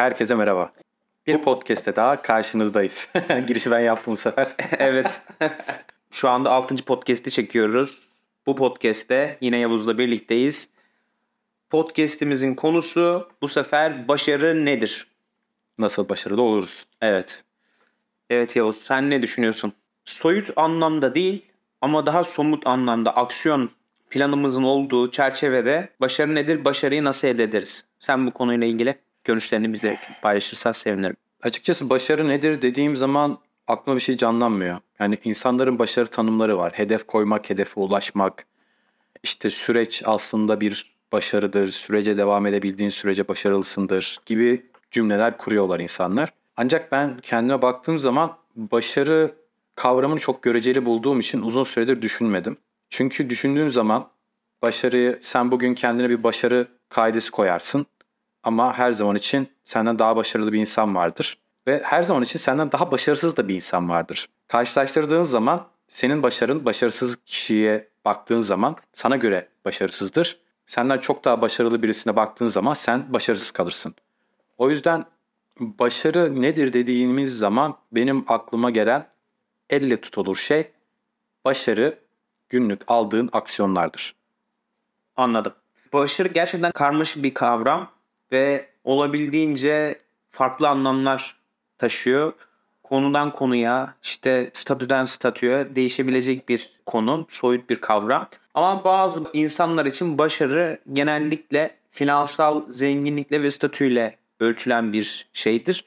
Herkese merhaba. Bir podcast'te daha karşınızdayız. Girişi ben yaptım bu sefer. evet. Şu anda 6. podcast'i çekiyoruz. Bu podcast'te yine Yavuz'la birlikteyiz. Podcast'imizin konusu bu sefer başarı nedir? Nasıl başarılı oluruz? Evet. Evet Yavuz sen ne düşünüyorsun? Soyut anlamda değil ama daha somut anlamda aksiyon planımızın olduğu çerçevede başarı nedir, başarıyı nasıl elde ederiz? Sen bu konuyla ilgili görüşlerini bize paylaşırsan sevinirim. Açıkçası başarı nedir dediğim zaman aklıma bir şey canlanmıyor. Yani insanların başarı tanımları var. Hedef koymak, hedefe ulaşmak. İşte süreç aslında bir başarıdır. Sürece devam edebildiğin sürece başarılısındır gibi cümleler kuruyorlar insanlar. Ancak ben kendime baktığım zaman başarı kavramını çok göreceli bulduğum için uzun süredir düşünmedim. Çünkü düşündüğün zaman başarıyı sen bugün kendine bir başarı kaidesi koyarsın. Ama her zaman için senden daha başarılı bir insan vardır. Ve her zaman için senden daha başarısız da bir insan vardır. Karşılaştırdığın zaman senin başarın başarısız kişiye baktığın zaman sana göre başarısızdır. Senden çok daha başarılı birisine baktığın zaman sen başarısız kalırsın. O yüzden başarı nedir dediğimiz zaman benim aklıma gelen elle tutulur şey başarı günlük aldığın aksiyonlardır. Anladım. Başarı gerçekten karmaşık bir kavram ve olabildiğince farklı anlamlar taşıyor. Konudan konuya, işte statüden statüye değişebilecek bir konu, soyut bir kavram. Ama bazı insanlar için başarı genellikle finansal zenginlikle ve statüyle ölçülen bir şeydir.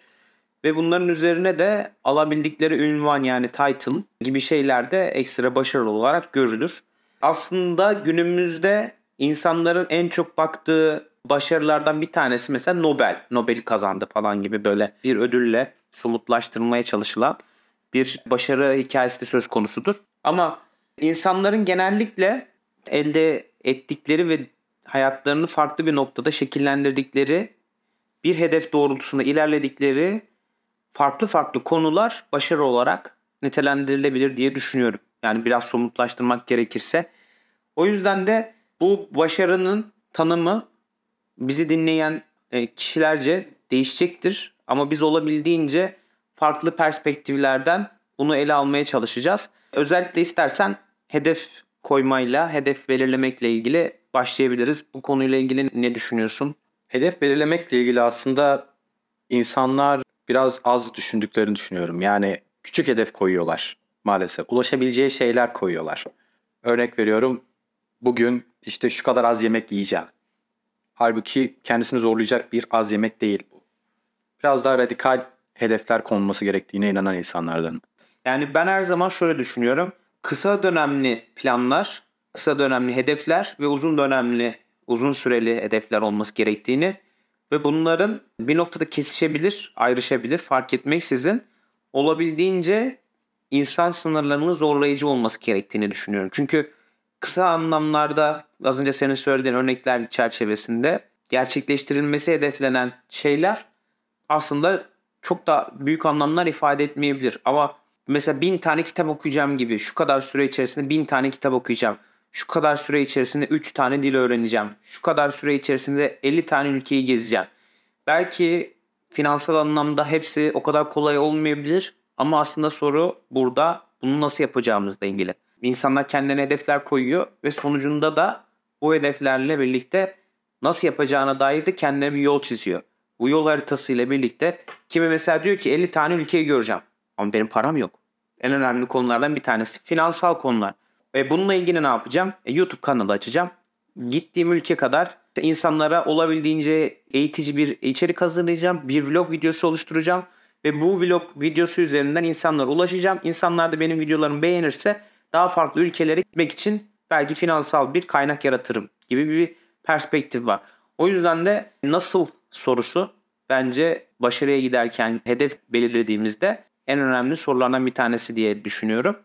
Ve bunların üzerine de alabildikleri ünvan yani title gibi şeyler de ekstra başarılı olarak görülür. Aslında günümüzde insanların en çok baktığı başarılardan bir tanesi mesela Nobel. Nobel kazandı falan gibi böyle bir ödülle somutlaştırılmaya çalışılan bir başarı hikayesi de söz konusudur. Ama insanların genellikle elde ettikleri ve hayatlarını farklı bir noktada şekillendirdikleri bir hedef doğrultusunda ilerledikleri farklı farklı konular başarı olarak nitelendirilebilir diye düşünüyorum. Yani biraz somutlaştırmak gerekirse. O yüzden de bu başarının tanımı bizi dinleyen e, kişilerce değişecektir. Ama biz olabildiğince farklı perspektiflerden bunu ele almaya çalışacağız. Özellikle istersen hedef koymayla, hedef belirlemekle ilgili başlayabiliriz. Bu konuyla ilgili ne düşünüyorsun? Hedef belirlemekle ilgili aslında insanlar biraz az düşündüklerini düşünüyorum. Yani küçük hedef koyuyorlar maalesef. Ulaşabileceği şeyler koyuyorlar. Örnek veriyorum bugün işte şu kadar az yemek yiyeceğim. Halbuki kendisini zorlayacak bir az yemek değil bu. Biraz daha radikal hedefler konulması gerektiğine inanan insanlardan. Yani ben her zaman şöyle düşünüyorum. Kısa dönemli planlar, kısa dönemli hedefler ve uzun dönemli, uzun süreli hedefler olması gerektiğini ve bunların bir noktada kesişebilir, ayrışabilir fark etmeksizin olabildiğince insan sınırlarının zorlayıcı olması gerektiğini düşünüyorum. Çünkü kısa anlamlarda az önce senin söylediğin örnekler çerçevesinde gerçekleştirilmesi hedeflenen şeyler aslında çok da büyük anlamlar ifade etmeyebilir. Ama mesela bin tane kitap okuyacağım gibi şu kadar süre içerisinde bin tane kitap okuyacağım. Şu kadar süre içerisinde 3 tane dil öğreneceğim. Şu kadar süre içerisinde 50 tane ülkeyi gezeceğim. Belki finansal anlamda hepsi o kadar kolay olmayabilir ama aslında soru burada bunu nasıl yapacağımızla ilgili. İnsanlar kendine hedefler koyuyor ve sonucunda da bu hedeflerle birlikte nasıl yapacağına dair de kendine bir yol çiziyor. Bu yol haritasıyla birlikte kimi mesela diyor ki 50 tane ülkeyi göreceğim ama benim param yok. En önemli konulardan bir tanesi finansal konular. Ve bununla ilgili ne yapacağım? E, YouTube kanalı açacağım. Gittiğim ülke kadar insanlara olabildiğince eğitici bir içerik hazırlayacağım. Bir vlog videosu oluşturacağım. Ve bu vlog videosu üzerinden insanlara ulaşacağım. İnsanlar da benim videolarımı beğenirse daha farklı ülkelere gitmek için belki finansal bir kaynak yaratırım gibi bir perspektif var. O yüzden de nasıl sorusu bence başarıya giderken hedef belirlediğimizde en önemli sorulardan bir tanesi diye düşünüyorum.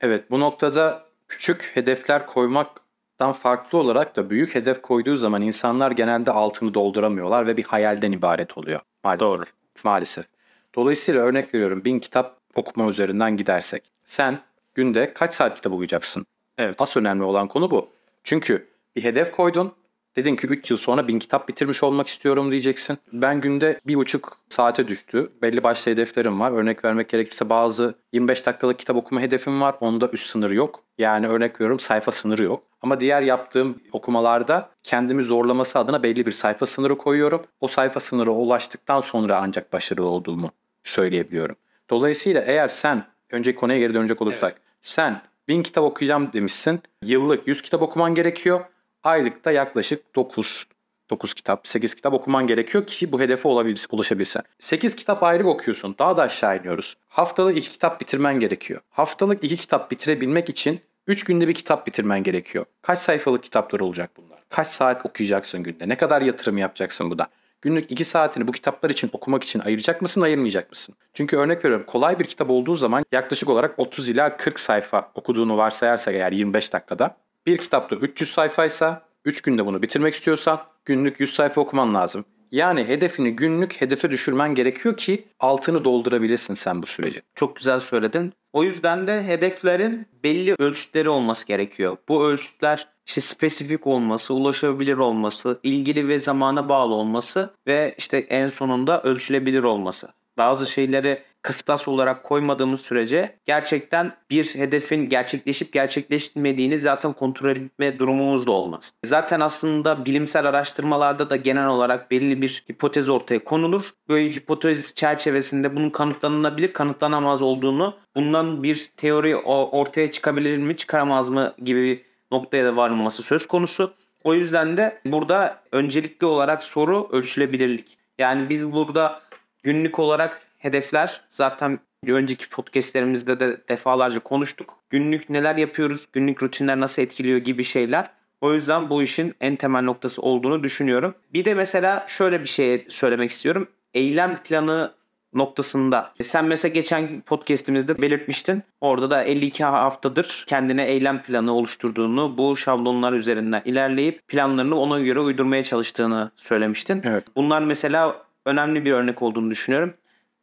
Evet bu noktada küçük hedefler koymaktan farklı olarak da büyük hedef koyduğu zaman insanlar genelde altını dolduramıyorlar ve bir hayalden ibaret oluyor. Maalesef. Doğru. Maalesef. Dolayısıyla örnek veriyorum bin kitap okuma üzerinden gidersek. Sen günde kaç saat kitap okuyacaksın? Evet. Asıl önemli olan konu bu. Çünkü bir hedef koydun. Dedin ki 3 yıl sonra 1000 kitap bitirmiş olmak istiyorum diyeceksin. Ben günde bir buçuk saate düştü. Belli başlı hedeflerim var. Örnek vermek gerekirse bazı 25 dakikalık kitap okuma hedefim var. Onda üst sınır yok. Yani örnek veriyorum sayfa sınırı yok. Ama diğer yaptığım okumalarda kendimi zorlaması adına belli bir sayfa sınırı koyuyorum. O sayfa sınırı ulaştıktan sonra ancak başarılı olduğumu söyleyebiliyorum. Dolayısıyla eğer sen, önceki konuya geri dönecek olursak, evet. Sen bin kitap okuyacağım demişsin. Yıllık 100 kitap okuman gerekiyor. Aylıkta yaklaşık 9 9 kitap, 8 kitap okuman gerekiyor ki bu hedefe ulaşabilsen. 8 kitap ayrı okuyorsun. Daha da aşağı iniyoruz. Haftalık 2 kitap bitirmen gerekiyor. Haftalık 2 kitap bitirebilmek için 3 günde bir kitap bitirmen gerekiyor. Kaç sayfalık kitaplar olacak bunlar? Kaç saat okuyacaksın günde? Ne kadar yatırım yapacaksın bu da? Günlük 2 saatini bu kitaplar için okumak için ayıracak mısın, ayırmayacak mısın? Çünkü örnek veriyorum kolay bir kitap olduğu zaman yaklaşık olarak 30 ila 40 sayfa okuduğunu varsayarsak eğer 25 dakikada bir kitapta 300 sayfaysa 3 günde bunu bitirmek istiyorsan günlük 100 sayfa okuman lazım. Yani hedefini günlük hedefe düşürmen gerekiyor ki altını doldurabilirsin sen bu süreci. Çok güzel söyledin. O yüzden de hedeflerin belli ölçütleri olması gerekiyor. Bu ölçütler işte spesifik olması, ulaşabilir olması, ilgili ve zamana bağlı olması ve işte en sonunda ölçülebilir olması. Bazı şeyleri kıstas olarak koymadığımız sürece gerçekten bir hedefin gerçekleşip gerçekleşmediğini zaten kontrol etme durumumuz da olmaz. Zaten aslında bilimsel araştırmalarda da genel olarak belli bir hipotez ortaya konulur. Böyle hipotez çerçevesinde bunun kanıtlanabilir, kanıtlanamaz olduğunu, bundan bir teori ortaya çıkabilir mi, çıkaramaz mı gibi noktaya da varmaması söz konusu. O yüzden de burada öncelikli olarak soru ölçülebilirlik. Yani biz burada günlük olarak hedefler zaten önceki podcastlerimizde de defalarca konuştuk. Günlük neler yapıyoruz, günlük rutinler nasıl etkiliyor gibi şeyler. O yüzden bu işin en temel noktası olduğunu düşünüyorum. Bir de mesela şöyle bir şey söylemek istiyorum. Eylem planı noktasında. Sen mesela geçen podcast'imizde belirtmiştin. Orada da 52 haftadır kendine eylem planı oluşturduğunu, bu şablonlar üzerinden ilerleyip planlarını ona göre uydurmaya çalıştığını söylemiştin. Evet. Bunlar mesela önemli bir örnek olduğunu düşünüyorum.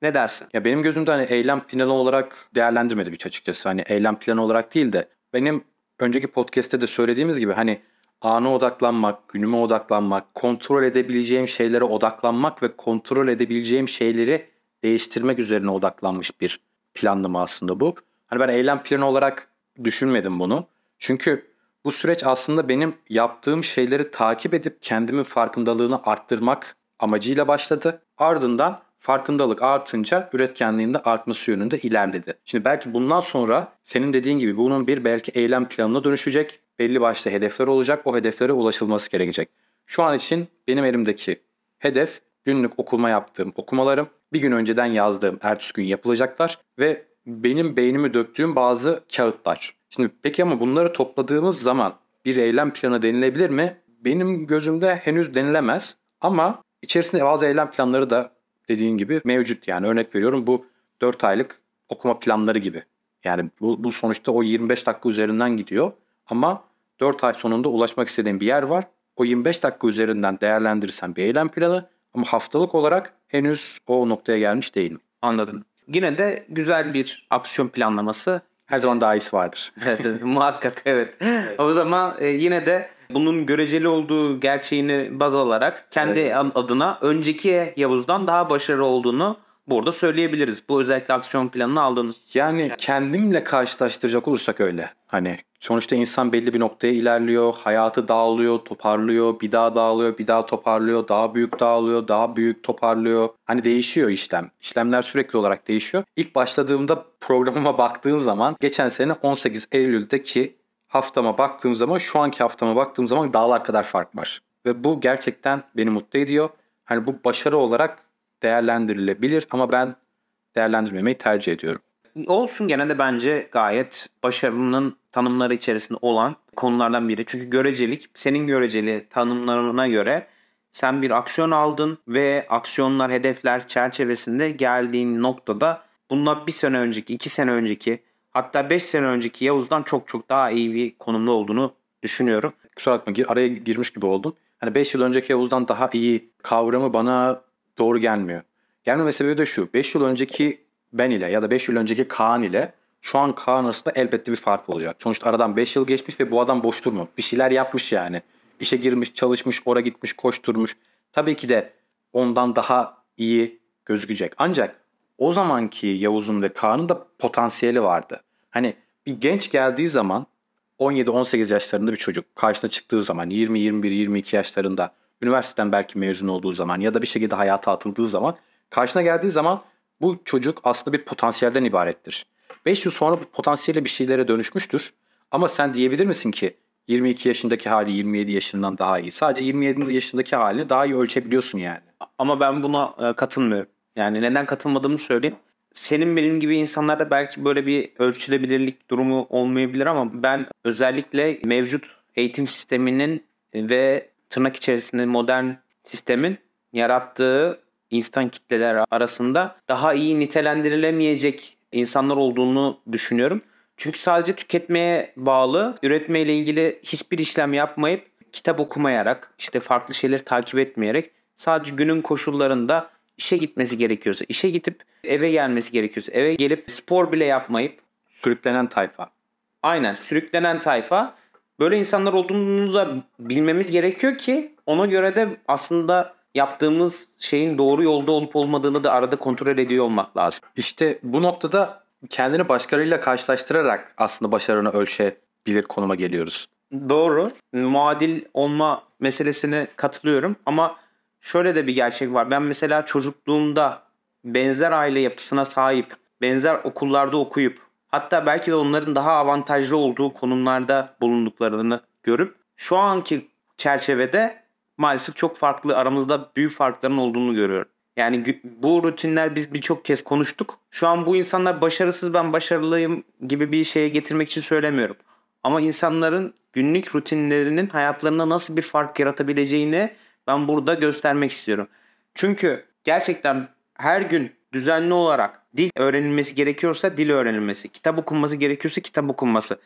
Ne dersin? Ya benim gözümde hani eylem planı olarak değerlendirmedim hiç açıkçası. Hani eylem planı olarak değil de benim önceki podcast'te de söylediğimiz gibi hani ana odaklanmak, günüme odaklanmak, kontrol edebileceğim şeylere odaklanmak ve kontrol edebileceğim şeyleri değiştirmek üzerine odaklanmış bir planlama aslında bu. Hani ben eylem planı olarak düşünmedim bunu. Çünkü bu süreç aslında benim yaptığım şeyleri takip edip kendimin farkındalığını arttırmak amacıyla başladı. Ardından farkındalık artınca üretkenliğin de artması yönünde ilerledi. Şimdi belki bundan sonra senin dediğin gibi bunun bir belki eylem planına dönüşecek. Belli başlı hedefler olacak. O hedeflere ulaşılması gerekecek. Şu an için benim elimdeki hedef günlük okuma yaptığım okumalarım, bir gün önceden yazdığım ertesi gün yapılacaklar ve benim beynimi döktüğüm bazı kağıtlar. Şimdi peki ama bunları topladığımız zaman bir eylem planı denilebilir mi? Benim gözümde henüz denilemez ama içerisinde bazı eylem planları da dediğin gibi mevcut yani örnek veriyorum bu 4 aylık okuma planları gibi. Yani bu, bu sonuçta o 25 dakika üzerinden gidiyor ama 4 ay sonunda ulaşmak istediğim bir yer var. O 25 dakika üzerinden değerlendirirsen bir eylem planı ama haftalık olarak henüz o noktaya gelmiş değilim. Anladım. Yine de güzel bir aksiyon planlaması. Her zaman daha iyisi vardır. evet, muhakkak evet. evet. O zaman e, yine de bunun göreceli olduğu gerçeğini baz alarak kendi evet. adına önceki Yavuz'dan daha başarılı olduğunu burada söyleyebiliriz. Bu özellikle aksiyon planını aldığınız. Yani kendimle karşılaştıracak olursak öyle. Hani sonuçta insan belli bir noktaya ilerliyor, hayatı dağılıyor, toparlıyor, bir daha dağılıyor, bir daha toparlıyor, daha büyük dağılıyor, daha büyük toparlıyor. Hani değişiyor işlem. İşlemler sürekli olarak değişiyor. İlk başladığımda programıma baktığın zaman geçen sene 18 Eylül'deki haftama baktığım zaman şu anki haftama baktığım zaman dağlar kadar fark var. Ve bu gerçekten beni mutlu ediyor. Hani bu başarı olarak değerlendirilebilir ama ben değerlendirmemeyi tercih ediyorum. Olsun gene de bence gayet başarının tanımları içerisinde olan konulardan biri. Çünkü görecelik senin göreceli tanımlarına göre sen bir aksiyon aldın ve aksiyonlar, hedefler çerçevesinde geldiğin noktada bunlar bir sene önceki, iki sene önceki hatta beş sene önceki Yavuz'dan çok çok daha iyi bir konumda olduğunu düşünüyorum. Kusura bakma araya girmiş gibi oldum. Hani 5 yıl önceki Yavuz'dan daha iyi kavramı bana doğru gelmiyor. Gelmeme sebebi de şu. 5 yıl önceki ben ile ya da 5 yıl önceki Kaan ile şu an Kaan arasında elbette bir fark olacak. Sonuçta aradan 5 yıl geçmiş ve bu adam boş durmuyor. Bir şeyler yapmış yani. işe girmiş, çalışmış, oraya gitmiş, koşturmuş. Tabii ki de ondan daha iyi gözükecek. Ancak o zamanki Yavuz'un ve Kaan'ın da potansiyeli vardı. Hani bir genç geldiği zaman 17-18 yaşlarında bir çocuk karşına çıktığı zaman 20, 21, 22 yaşlarında üniversiteden belki mezun olduğu zaman ya da bir şekilde hayata atıldığı zaman karşına geldiği zaman bu çocuk aslında bir potansiyelden ibarettir. 5 yıl sonra bu potansiyelle bir şeylere dönüşmüştür. Ama sen diyebilir misin ki 22 yaşındaki hali 27 yaşından daha iyi. Sadece 27 yaşındaki halini daha iyi ölçebiliyorsun yani. Ama ben buna e, katılmıyorum. Yani neden katılmadığımı söyleyeyim. Senin benim gibi insanlarda belki böyle bir ölçülebilirlik durumu olmayabilir ama ben özellikle mevcut eğitim sisteminin ve tırnak içerisinde modern sistemin yarattığı insan kitleler arasında daha iyi nitelendirilemeyecek insanlar olduğunu düşünüyorum. Çünkü sadece tüketmeye bağlı, üretmeyle ilgili hiçbir işlem yapmayıp kitap okumayarak, işte farklı şeyleri takip etmeyerek sadece günün koşullarında işe gitmesi gerekiyorsa, işe gidip eve gelmesi gerekiyorsa, eve gelip spor bile yapmayıp Sürüklenen tayfa. aynen sürüklenen tayfa böyle insanlar olduğunu da bilmemiz gerekiyor ki ona göre de aslında yaptığımız şeyin doğru yolda olup olmadığını da arada kontrol ediyor olmak lazım. İşte bu noktada kendini başkalarıyla karşılaştırarak aslında başarını ölçebilir konuma geliyoruz. Doğru. Muadil olma meselesine katılıyorum ama şöyle de bir gerçek var. Ben mesela çocukluğumda benzer aile yapısına sahip, benzer okullarda okuyup hatta belki de onların daha avantajlı olduğu konumlarda bulunduklarını görüp şu anki çerçevede maalesef çok farklı aramızda büyük farkların olduğunu görüyorum. Yani bu rutinler biz birçok kez konuştuk. Şu an bu insanlar başarısız ben başarılıyım gibi bir şeye getirmek için söylemiyorum. Ama insanların günlük rutinlerinin hayatlarında nasıl bir fark yaratabileceğini ben burada göstermek istiyorum. Çünkü gerçekten her gün düzenli olarak dil öğrenilmesi gerekiyorsa dil öğrenilmesi, kitap okunması gerekiyorsa kitap okunması.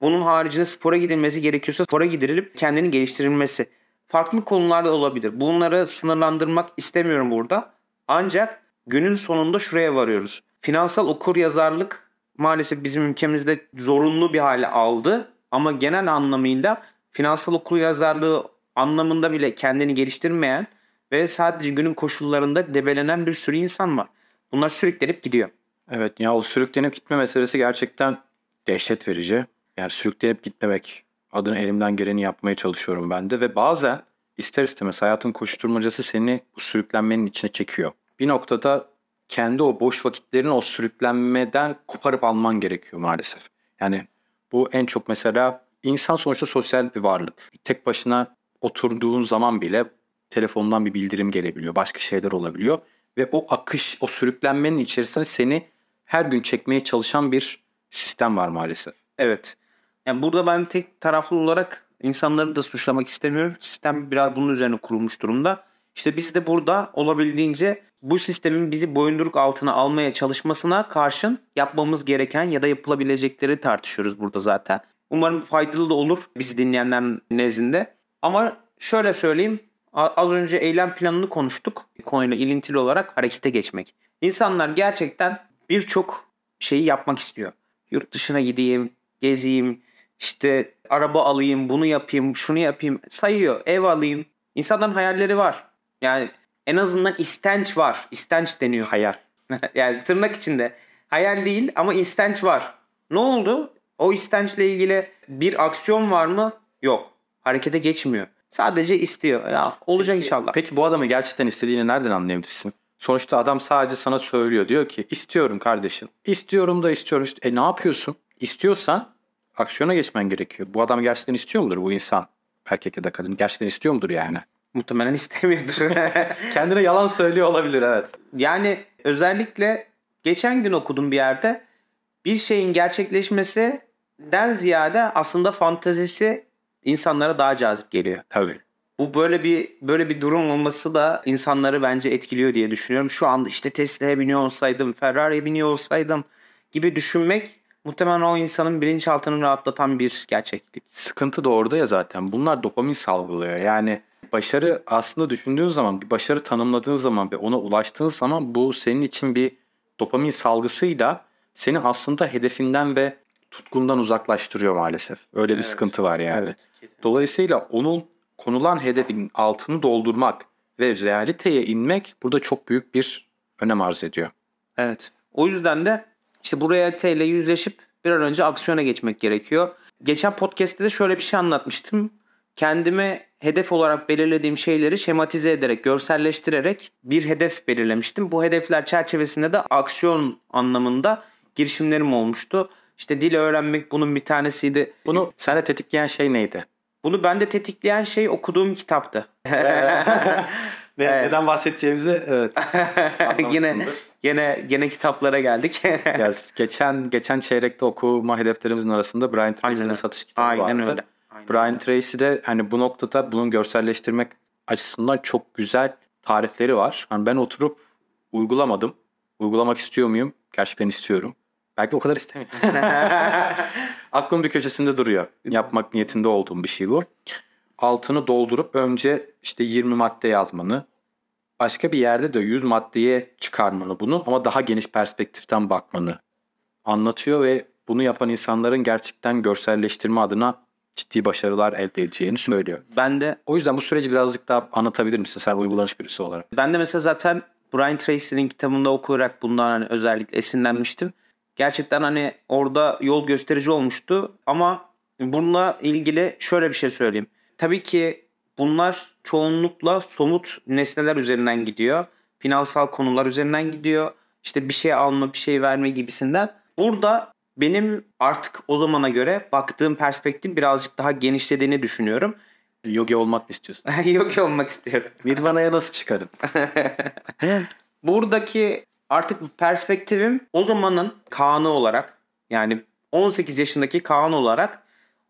Bunun haricinde spora gidilmesi gerekiyorsa spora gidilip kendini geliştirilmesi. Farklı konularda olabilir. Bunları sınırlandırmak istemiyorum burada. Ancak günün sonunda şuraya varıyoruz. Finansal okur yazarlık maalesef bizim ülkemizde zorunlu bir hale aldı. Ama genel anlamıyla finansal okur yazarlığı anlamında bile kendini geliştirmeyen ve sadece günün koşullarında debelenen bir sürü insan var. Bunlar sürüklenip gidiyor. Evet ya o sürüklenip gitme meselesi gerçekten dehşet verici. Yani sürüklenip gitmemek adına elimden geleni yapmaya çalışıyorum ben de ve bazen ister istemez hayatın koşturmacası seni bu sürüklenmenin içine çekiyor. Bir noktada kendi o boş vakitlerini o sürüklenmeden koparıp alman gerekiyor maalesef. Yani bu en çok mesela insan sonuçta sosyal bir varlık. Tek başına oturduğun zaman bile telefondan bir bildirim gelebiliyor. Başka şeyler olabiliyor. Ve o akış, o sürüklenmenin içerisine seni her gün çekmeye çalışan bir sistem var maalesef. Evet. Yani burada ben tek taraflı olarak insanları da suçlamak istemiyorum. Sistem biraz bunun üzerine kurulmuş durumda. İşte biz de burada olabildiğince bu sistemin bizi boyunduruk altına almaya çalışmasına karşın yapmamız gereken ya da yapılabilecekleri tartışıyoruz burada zaten. Umarım faydalı da olur bizi dinleyenler nezdinde. Ama şöyle söyleyeyim. Az önce eylem planını konuştuk. Konuyla ilintili olarak harekete geçmek. İnsanlar gerçekten birçok şeyi yapmak istiyor. Yurt dışına gideyim, gezeyim, işte araba alayım, bunu yapayım, şunu yapayım. Sayıyor, ev alayım. İnsanların hayalleri var. Yani en azından istenç var. İstenç deniyor hayal. yani tırnak içinde. Hayal değil ama istenç var. Ne oldu? O istençle ilgili bir aksiyon var mı? Yok. Harekete geçmiyor. Sadece istiyor. Ya olacak inşallah. Peki bu adamı gerçekten istediğini nereden anlayabilirsin? Sonuçta adam sadece sana söylüyor. Diyor ki istiyorum kardeşim. İstiyorum da istiyorum. İst- E ne yapıyorsun? İstiyorsan aksiyona geçmen gerekiyor. Bu adam gerçekten istiyor mudur bu insan? Erkek ya da kadın gerçekten istiyor mudur yani? Muhtemelen istemiyordur. Kendine yalan söylüyor olabilir evet. Yani özellikle geçen gün okudum bir yerde bir şeyin gerçekleşmesinden ziyade aslında fantazisi insanlara daha cazip geliyor. Tabii. Bu böyle bir böyle bir durum olması da insanları bence etkiliyor diye düşünüyorum. Şu anda işte Tesla'ya biniyor olsaydım, Ferrari'ye biniyor olsaydım gibi düşünmek muhtemelen o insanın bilinçaltını rahatlatan bir gerçeklik. Sıkıntı da orada ya zaten. Bunlar dopamin salgılıyor. Yani başarı aslında düşündüğün zaman, bir başarı tanımladığın zaman ve ona ulaştığın zaman bu senin için bir dopamin salgısıyla seni aslında hedefinden ve tutkundan uzaklaştırıyor maalesef. Öyle bir Evet. sıkıntı var yani. Evet. Dolayısıyla onun konulan hedefin altını doldurmak ve realiteye inmek burada çok büyük bir önem arz ediyor. Evet. O yüzden de işte bu realiteyle yüzleşip bir an önce aksiyona geçmek gerekiyor. Geçen podcast'te de şöyle bir şey anlatmıştım. Kendime hedef olarak belirlediğim şeyleri şematize ederek, görselleştirerek bir hedef belirlemiştim. Bu hedefler çerçevesinde de aksiyon anlamında girişimlerim olmuştu. İşte dil öğrenmek bunun bir tanesiydi. Bunu sende tetikleyen şey neydi? Bunu bende tetikleyen şey okuduğum kitaptı. Ne, Evet. Neden bahsedeceğimizi evet. yine yine yine kitaplara geldik. ya, geçen geçen çeyrekte okuma hedeflerimizin arasında Brian Tracy'nin satış kitabı Aynen vardı. öyle. Aynen. Brian Tracy de hani bu noktada bunun görselleştirmek açısından çok güzel tarifleri var. Hani ben oturup uygulamadım. Uygulamak istiyor muyum? Gerçekten istiyorum. Belki o kadar istemiyorum. Aklım bir köşesinde duruyor. Yapmak niyetinde olduğum bir şey bu. Altını doldurup önce işte 20 madde yazmanı, başka bir yerde de 100 maddeye çıkarmanı bunu ama daha geniş perspektiften bakmanı anlatıyor ve bunu yapan insanların gerçekten görselleştirme adına ciddi başarılar elde edeceğini söylüyor. ben de O yüzden bu süreci birazcık daha anlatabilir misin sen uygulanış birisi olarak? Ben de mesela zaten Brian Tracy'nin kitabında okuyarak bundan hani özellikle esinlenmiştim. Gerçekten hani orada yol gösterici olmuştu ama bununla ilgili şöyle bir şey söyleyeyim. Tabii ki bunlar çoğunlukla somut nesneler üzerinden gidiyor. Finansal konular üzerinden gidiyor. İşte bir şey alma, bir şey verme gibisinden. Burada benim artık o zamana göre baktığım perspektif birazcık daha genişlediğini düşünüyorum. Yogi olmak mı istiyorsun? Yok olmak istiyorum. Nirvana'ya nasıl çıkarım? Buradaki artık perspektifim o zamanın Kaan'ı olarak yani 18 yaşındaki Kaan olarak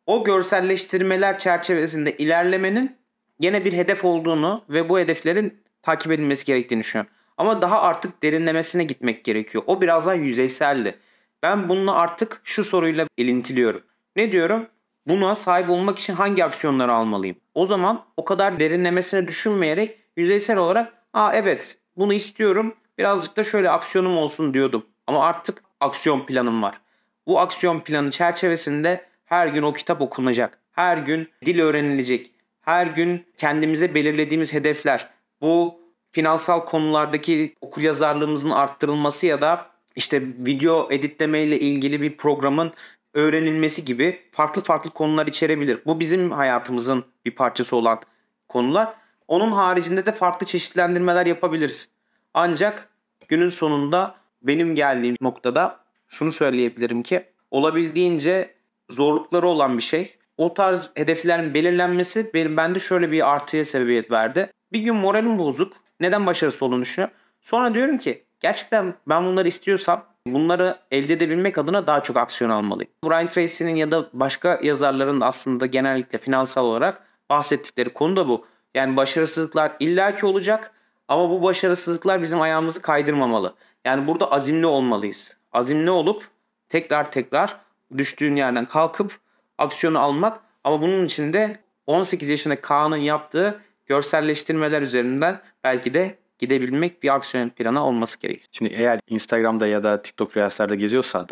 o görselleştirmeler çerçevesinde ilerlemenin yine bir hedef olduğunu ve bu hedeflerin takip edilmesi gerektiğini düşünüyorum. Ama daha artık derinlemesine gitmek gerekiyor. O biraz daha yüzeyseldi. Ben bunu artık şu soruyla ilintiliyorum. Ne diyorum? Buna sahip olmak için hangi aksiyonları almalıyım? O zaman o kadar derinlemesine düşünmeyerek yüzeysel olarak aa evet bunu istiyorum birazcık da şöyle aksiyonum olsun diyordum. Ama artık aksiyon planım var. Bu aksiyon planı çerçevesinde her gün o kitap okunacak. Her gün dil öğrenilecek. Her gün kendimize belirlediğimiz hedefler. Bu finansal konulardaki okuryazarlığımızın arttırılması ya da işte video editleme ile ilgili bir programın öğrenilmesi gibi farklı farklı konular içerebilir. Bu bizim hayatımızın bir parçası olan konular. Onun haricinde de farklı çeşitlendirmeler yapabiliriz. Ancak günün sonunda benim geldiğim noktada şunu söyleyebilirim ki olabildiğince zorlukları olan bir şey. O tarz hedeflerin belirlenmesi benim bende şöyle bir artıya sebebiyet verdi. Bir gün moralim bozuk. Neden başarısız olduğunu düşünüyorum. Sonra diyorum ki gerçekten ben bunları istiyorsam bunları elde edebilmek adına daha çok aksiyon almalıyım. Brian Tracy'nin ya da başka yazarların da aslında genellikle finansal olarak bahsettikleri konu da bu. Yani başarısızlıklar illaki olacak ama bu başarısızlıklar bizim ayağımızı kaydırmamalı. Yani burada azimli olmalıyız. Azimli olup tekrar tekrar düştüğün yerden kalkıp aksiyonu almak ama bunun için de 18 yaşında Kaan'ın yaptığı görselleştirmeler üzerinden belki de gidebilmek bir aksiyon planı olması gerekir. Şimdi eğer Instagram'da ya da TikTok Reels'lerde geziyorsan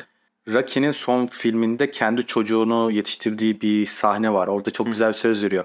Rocky'nin son filminde kendi çocuğunu yetiştirdiği bir sahne var. Orada çok güzel bir söz veriyor.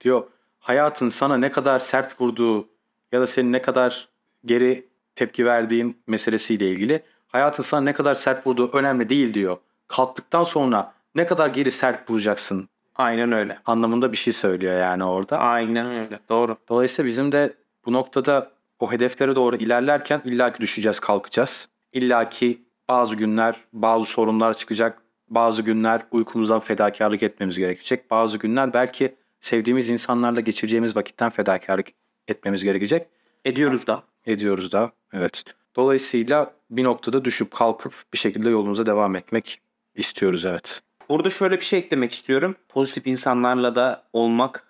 Diyor hayatın sana ne kadar sert vurduğu ya da senin ne kadar geri tepki verdiğin meselesiyle ilgili hayatın sana ne kadar sert vurduğu önemli değil diyor. Kalktıktan sonra ne kadar geri sert vuracaksın Aynen öyle. anlamında bir şey söylüyor yani orada. Aynen öyle. Doğru. Dolayısıyla bizim de bu noktada o hedeflere doğru ilerlerken illaki düşeceğiz, kalkacağız. İllaki bazı günler bazı sorunlar çıkacak. Bazı günler uykumuzdan fedakarlık etmemiz gerekecek. Bazı günler belki sevdiğimiz insanlarla geçireceğimiz vakitten fedakarlık etmemiz gerekecek. Ediyoruz da. Ediyoruz da. Evet. Dolayısıyla bir noktada düşüp kalkıp bir şekilde yolumuza devam etmek istiyoruz evet. Burada şöyle bir şey eklemek istiyorum. Pozitif insanlarla da olmak,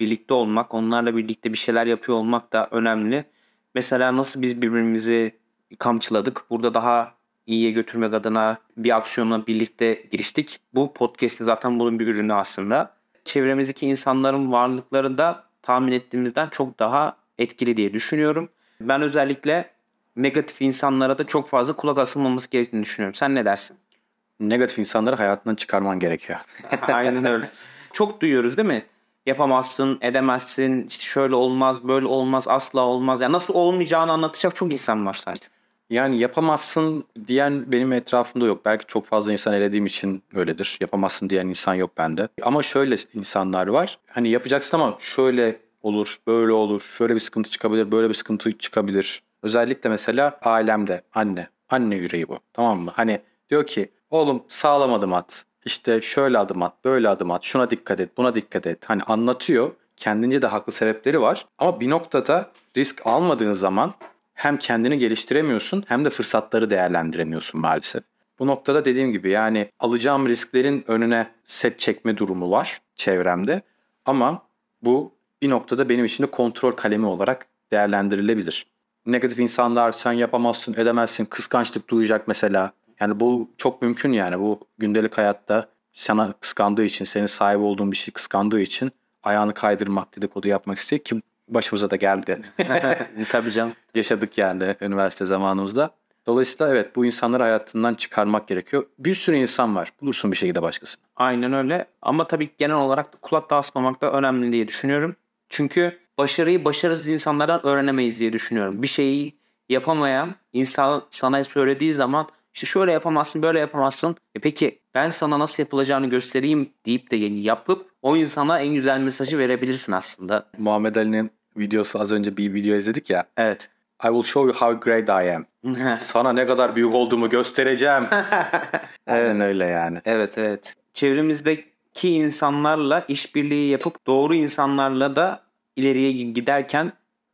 birlikte olmak, onlarla birlikte bir şeyler yapıyor olmak da önemli. Mesela nasıl biz birbirimizi kamçıladık. Burada daha iyiye götürmek adına bir aksiyona birlikte giriştik. Bu podcast'te zaten bunun bir ürünü aslında. Çevremizdeki insanların varlıkları da tahmin ettiğimizden çok daha etkili diye düşünüyorum. Ben özellikle negatif insanlara da çok fazla kulak asılmaması gerektiğini düşünüyorum. Sen ne dersin? Negatif insanları hayatından çıkarman gerekiyor. Aynen öyle. Çok duyuyoruz değil mi? yapamazsın, edemezsin, işte şöyle olmaz, böyle olmaz, asla olmaz. Yani nasıl olmayacağını anlatacak çok insan var sadece. Yani yapamazsın diyen benim etrafımda yok. Belki çok fazla insan elediğim için öyledir. Yapamazsın diyen insan yok bende. Ama şöyle insanlar var. Hani yapacaksın ama şöyle olur, böyle olur, şöyle bir sıkıntı çıkabilir, böyle bir sıkıntı çıkabilir. Özellikle mesela ailemde anne, anne yüreği bu. Tamam mı? Hani diyor ki oğlum sağlam adım at. İşte şöyle adım at, böyle adım at, şuna dikkat et, buna dikkat et. Hani anlatıyor. Kendince de haklı sebepleri var. Ama bir noktada risk almadığın zaman hem kendini geliştiremiyorsun hem de fırsatları değerlendiremiyorsun maalesef. Bu noktada dediğim gibi yani alacağım risklerin önüne set çekme durumu var çevremde. Ama bu bir noktada benim için de kontrol kalemi olarak değerlendirilebilir. Negatif insanlar sen yapamazsın, edemezsin, kıskançlık duyacak mesela. Yani bu çok mümkün yani bu gündelik hayatta sana kıskandığı için, senin sahip olduğun bir şey kıskandığı için ayağını kaydırmak, dedikodu yapmak istiyor ki başımıza da geldi. Tabii canım. Yaşadık yani üniversite zamanımızda. Dolayısıyla evet bu insanları hayatından çıkarmak gerekiyor. Bir sürü insan var. Bulursun bir şekilde başkasını. Aynen öyle. Ama tabii genel olarak da kulak da asmamak da önemli diye düşünüyorum. Çünkü başarıyı başarısız insanlardan öğrenemeyiz diye düşünüyorum. Bir şeyi yapamayan insan sana söylediği zaman işte şöyle yapamazsın böyle yapamazsın. E peki ben sana nasıl yapılacağını göstereyim deyip de yapıp o insana en güzel mesajı verebilirsin aslında. Muhammed Ali'nin videosu az önce bir video izledik ya. Evet. I will show you how great I am. Sana ne kadar büyük olduğumu göstereceğim. Aynen öyle yani. Evet evet. Çevremizdeki insanlarla işbirliği yapıp doğru insanlarla da ileriye giderken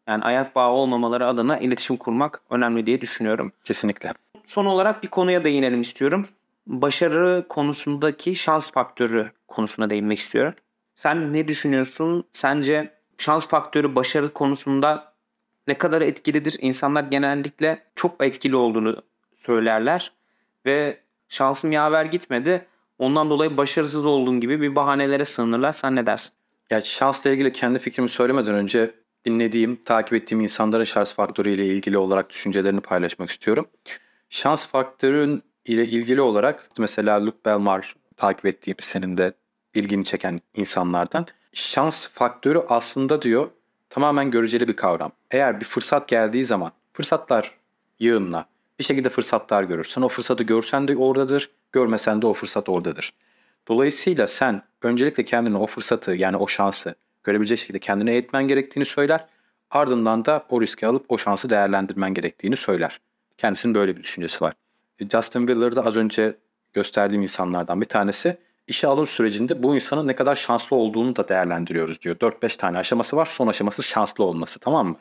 yani ayak bağı olmamaları adına iletişim kurmak önemli diye düşünüyorum. Kesinlikle. Son olarak bir konuya değinelim istiyorum. Başarı konusundaki şans faktörü konusuna değinmek istiyorum. Sen ne düşünüyorsun? Sence şans faktörü başarı konusunda ne kadar etkilidir? İnsanlar genellikle çok etkili olduğunu söylerler ve şansım yaver gitmedi. Ondan dolayı başarısız olduğum gibi bir bahanelere sığınırlar. Sen ne dersin? Ya şansla ilgili kendi fikrimi söylemeden önce dinlediğim, takip ettiğim insanların şans faktörü ile ilgili olarak düşüncelerini paylaşmak istiyorum. Şans faktörün ile ilgili olarak mesela Luke Belmar takip ettiğim senin de ilgini çeken insanlardan. Şans faktörü aslında diyor tamamen göreceli bir kavram. Eğer bir fırsat geldiği zaman fırsatlar yığınla bir şekilde fırsatlar görürsen o fırsatı görsen de oradadır, görmesen de o fırsat oradadır. Dolayısıyla sen öncelikle kendine o fırsatı yani o şansı görebilecek şekilde kendine eğitmen gerektiğini söyler. Ardından da o riski alıp o şansı değerlendirmen gerektiğini söyler. Kendisinin böyle bir düşüncesi var. Justin Wheeler da az önce gösterdiğim insanlardan bir tanesi. İşe alım sürecinde bu insanın ne kadar şanslı olduğunu da değerlendiriyoruz diyor. 4-5 tane aşaması var. Son aşaması şanslı olması tamam mı?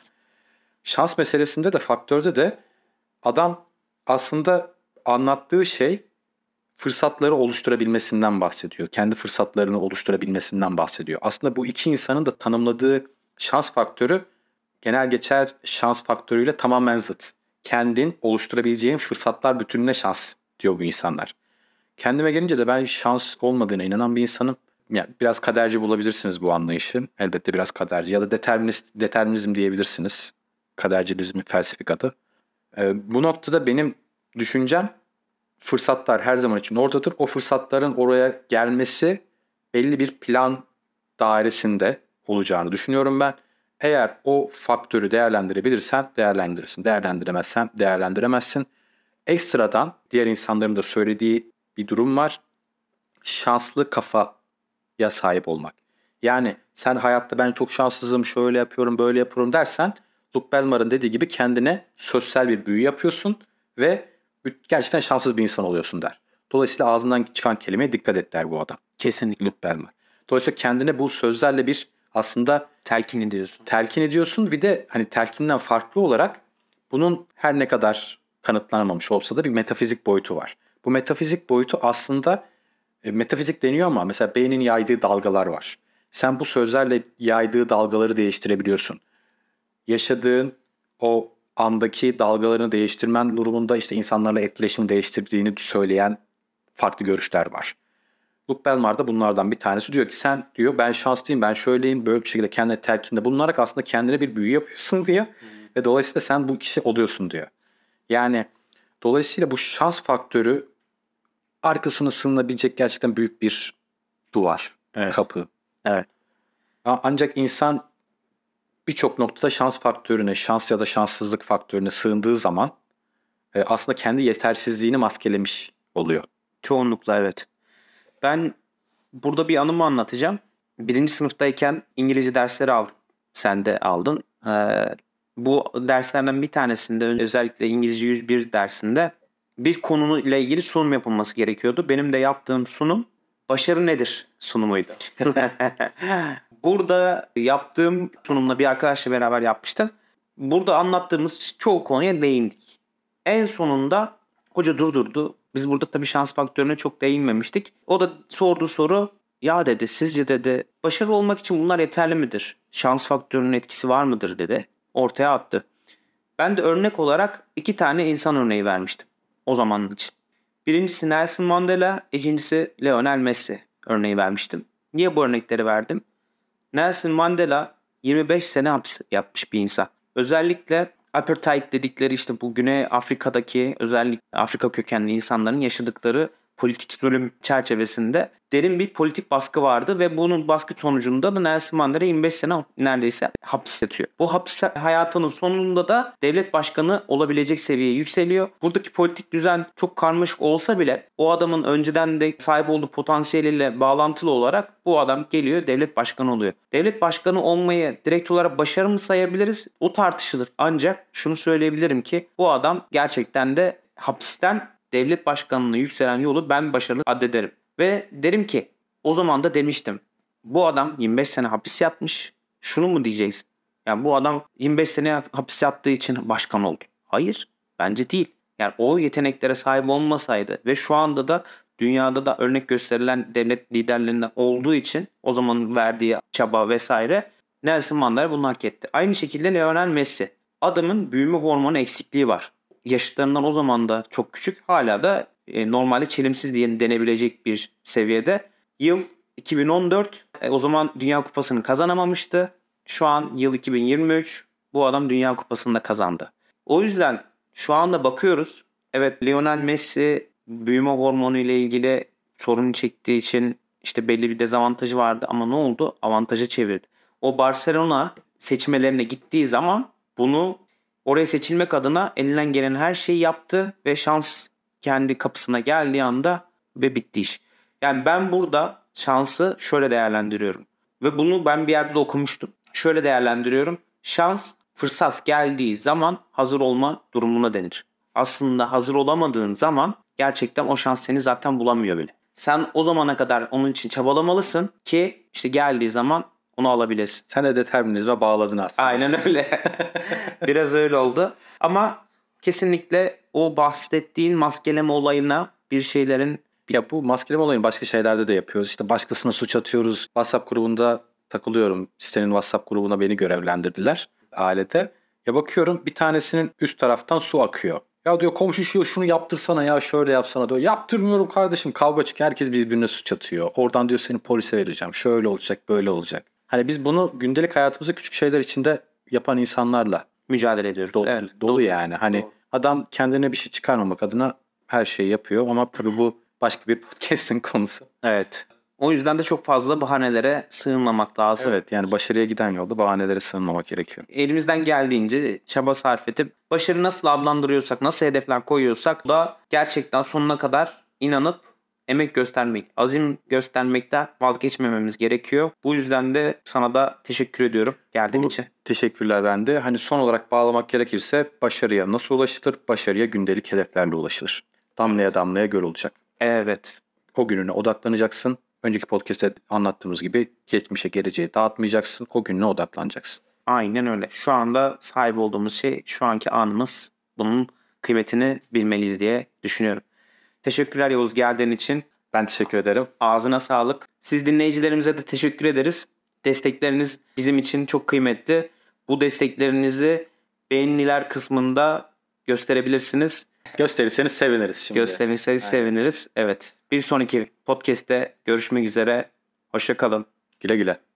Şans meselesinde de faktörde de adam aslında anlattığı şey fırsatları oluşturabilmesinden bahsediyor. Kendi fırsatlarını oluşturabilmesinden bahsediyor. Aslında bu iki insanın da tanımladığı şans faktörü genel geçer şans faktörüyle tamamen zıt. Kendin oluşturabileceğin fırsatlar bütününe şans diyor bu insanlar. Kendime gelince de ben şans olmadığına inanan bir insanım. Yani biraz kaderci bulabilirsiniz bu anlayışı. Elbette biraz kaderci ya da determinist, determinizm diyebilirsiniz. Kadercilizmin felsefik adı. Ee, bu noktada benim düşüncem fırsatlar her zaman için oradadır. O fırsatların oraya gelmesi belli bir plan dairesinde olacağını düşünüyorum ben. Eğer o faktörü değerlendirebilirsen değerlendirirsin. Değerlendiremezsen değerlendiremezsin. Ekstradan diğer insanların da söylediği bir durum var. Şanslı kafaya sahip olmak. Yani sen hayatta ben çok şanssızım, şöyle yapıyorum, böyle yapıyorum dersen Luke Belmar'ın dediği gibi kendine sosyal bir büyü yapıyorsun ve gerçekten şanssız bir insan oluyorsun der. Dolayısıyla ağzından çıkan kelimeye dikkat et der bu adam. Kesinlikle. Luke Belmar. Dolayısıyla kendine bu sözlerle bir aslında telkin ediyorsun. Telkin ediyorsun. Bir de hani telkinden farklı olarak bunun her ne kadar kanıtlanamamış olsa da bir metafizik boyutu var. Bu metafizik boyutu aslında e, metafizik deniyor ama mesela beynin yaydığı dalgalar var. Sen bu sözlerle yaydığı dalgaları değiştirebiliyorsun. Yaşadığın o andaki dalgalarını değiştirmen durumunda işte insanlarla etkileşim değiştirdiğini söyleyen farklı görüşler var. Luke Belmar da bunlardan bir tanesi diyor ki sen diyor ben şanslıyım ben şöyleyim böyle bir şekilde kendine telkinde bulunarak aslında kendine bir büyü yapıyorsun diyor. Hmm. Ve dolayısıyla sen bu kişi oluyorsun diyor. Yani dolayısıyla bu şans faktörü arkasına sığınabilecek gerçekten büyük bir duvar, evet. kapı. Evet. Ancak insan birçok noktada şans faktörüne, şans ya da şanssızlık faktörüne sığındığı zaman e, aslında kendi yetersizliğini maskelemiş oluyor. Çoğunlukla evet. Ben burada bir anımı anlatacağım. Birinci sınıftayken İngilizce dersleri aldım. Sen de aldın. Ee, bu derslerden bir tanesinde özellikle İngilizce 101 dersinde bir konuyla ilgili sunum yapılması gerekiyordu. Benim de yaptığım sunum başarı nedir sunumuydu. Burada yaptığım sunumla bir arkadaşla beraber yapmıştım. Burada anlattığımız çoğu konuya değindik. En sonunda hoca durdurdu. Biz burada tabii şans faktörüne çok değinmemiştik. O da sordu soru. Ya dedi sizce dedi başarılı olmak için bunlar yeterli midir? Şans faktörünün etkisi var mıdır dedi. Ortaya attı. Ben de örnek olarak iki tane insan örneği vermiştim o zaman için. Birincisi Nelson Mandela, ikincisi Lionel Messi örneği vermiştim. Niye bu örnekleri verdim? Nelson Mandela 25 sene hapis yatmış bir insan. Özellikle apartheid dedikleri işte bu Güney Afrika'daki özellikle Afrika kökenli insanların yaşadıkları politik zulüm çerçevesinde derin bir politik baskı vardı ve bunun baskı sonucunda da Nelson Mandela 25 sene neredeyse hapis yatıyor. Bu hapis hayatının sonunda da devlet başkanı olabilecek seviyeye yükseliyor. Buradaki politik düzen çok karmaşık olsa bile o adamın önceden de sahip olduğu potansiyeliyle bağlantılı olarak bu adam geliyor devlet başkanı oluyor. Devlet başkanı olmayı direkt olarak başarı mı sayabiliriz? O tartışılır. Ancak şunu söyleyebilirim ki bu adam gerçekten de hapisten devlet başkanlığına yükselen yolu ben başarılı addederim. Ve derim ki o zaman da demiştim. Bu adam 25 sene hapis yatmış. Şunu mu diyeceğiz? Yani bu adam 25 sene hapis yattığı için başkan oldu. Hayır. Bence değil. Yani o yeteneklere sahip olmasaydı ve şu anda da dünyada da örnek gösterilen devlet liderlerinden olduğu için o zaman verdiği çaba vesaire Nelson Mandela bunu hak etti. Aynı şekilde Lionel Messi. Adamın büyüme hormonu eksikliği var yaşıtlarından o zaman da çok küçük. Hala da e, normalde çelimsiz diye denebilecek bir seviyede. Yıl 2014 e, o zaman Dünya Kupası'nı kazanamamıştı. Şu an yıl 2023 bu adam Dünya Kupası'nı da kazandı. O yüzden şu anda bakıyoruz. Evet Lionel Messi büyüme hormonu ile ilgili sorun çektiği için işte belli bir dezavantajı vardı ama ne oldu? Avantaja çevirdi. O Barcelona seçmelerine gittiği zaman bunu Oraya seçilmek adına elinden gelen her şeyi yaptı ve şans kendi kapısına geldiği anda ve bitti iş. Yani ben burada şansı şöyle değerlendiriyorum. Ve bunu ben bir yerde de okumuştum. Şöyle değerlendiriyorum. Şans fırsat geldiği zaman hazır olma durumuna denir. Aslında hazır olamadığın zaman gerçekten o şans seni zaten bulamıyor bile. Sen o zamana kadar onun için çabalamalısın ki işte geldiği zaman onu alabilirsin. Sen de determinizme bağladın aslında. Aynen öyle. Biraz öyle oldu. Ama kesinlikle o bahsettiğin maskeleme olayına bir şeylerin ya bu maskeleme olayını başka şeylerde de yapıyoruz. İşte başkasına suç atıyoruz. WhatsApp grubunda takılıyorum. Sitenin WhatsApp grubuna beni görevlendirdiler alete. Ya bakıyorum bir tanesinin üst taraftan su akıyor. Ya diyor komşu şu şunu yaptırsana ya şöyle yapsana diyor. Yaptırmıyorum kardeşim kavga çık herkes birbirine suç atıyor. Oradan diyor seni polise vereceğim. Şöyle olacak böyle olacak. Hani biz bunu gündelik hayatımızda küçük şeyler içinde yapan insanlarla mücadele ediyoruz. Dolu, evet, dolu, yani. Hani dolu. adam kendine bir şey çıkarmamak adına her şeyi yapıyor ama tabii bu başka bir podcast'in konusu. Evet. O yüzden de çok fazla bahanelere sığınmamak lazım. Evet yani başarıya giden yolda bahanelere sığınmamak gerekiyor. Elimizden geldiğince çaba sarf edip başarı nasıl adlandırıyorsak, nasıl hedefler koyuyorsak da gerçekten sonuna kadar inanıp emek göstermek, azim göstermekten vazgeçmememiz gerekiyor. Bu yüzden de sana da teşekkür ediyorum geldiğin için. Teşekkürler ben de. Hani son olarak bağlamak gerekirse başarıya nasıl ulaşılır? Başarıya gündelik hedeflerle ulaşılır. Damlaya damlaya göl olacak. Evet. O gününe odaklanacaksın. Önceki podcast'te anlattığımız gibi geçmişe geleceğe dağıtmayacaksın. O gününe odaklanacaksın. Aynen öyle. Şu anda sahip olduğumuz şey şu anki anımız. Bunun kıymetini bilmeliyiz diye düşünüyorum. Teşekkürler Yavuz geldiğin için. Ben teşekkür ederim. Ağzına sağlık. Siz dinleyicilerimize de teşekkür ederiz. Destekleriniz bizim için çok kıymetli. Bu desteklerinizi beğeniler kısmında gösterebilirsiniz. Gösterirseniz seviniriz şimdi. Gösterirseniz Aynen. seviniriz. Evet. Bir sonraki podcast'te görüşmek üzere. Hoşçakalın. Güle güle.